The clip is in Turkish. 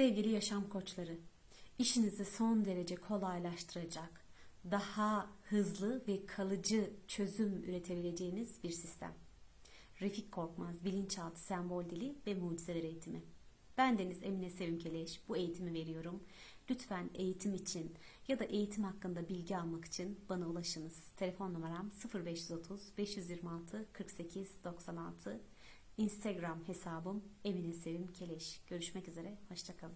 Sevgili yaşam koçları, işinizi son derece kolaylaştıracak, daha hızlı ve kalıcı çözüm üretebileceğiniz bir sistem. Refik Korkmaz Bilinçaltı Sembol Dili ve Mucizeler Eğitimi. Ben Deniz Emine Sevim Keleş bu eğitimi veriyorum. Lütfen eğitim için ya da eğitim hakkında bilgi almak için bana ulaşınız. Telefon numaram 0530 526 48 96. Instagram hesabım Emine Sevim Keleş. Görüşmek üzere, hoşçakalın.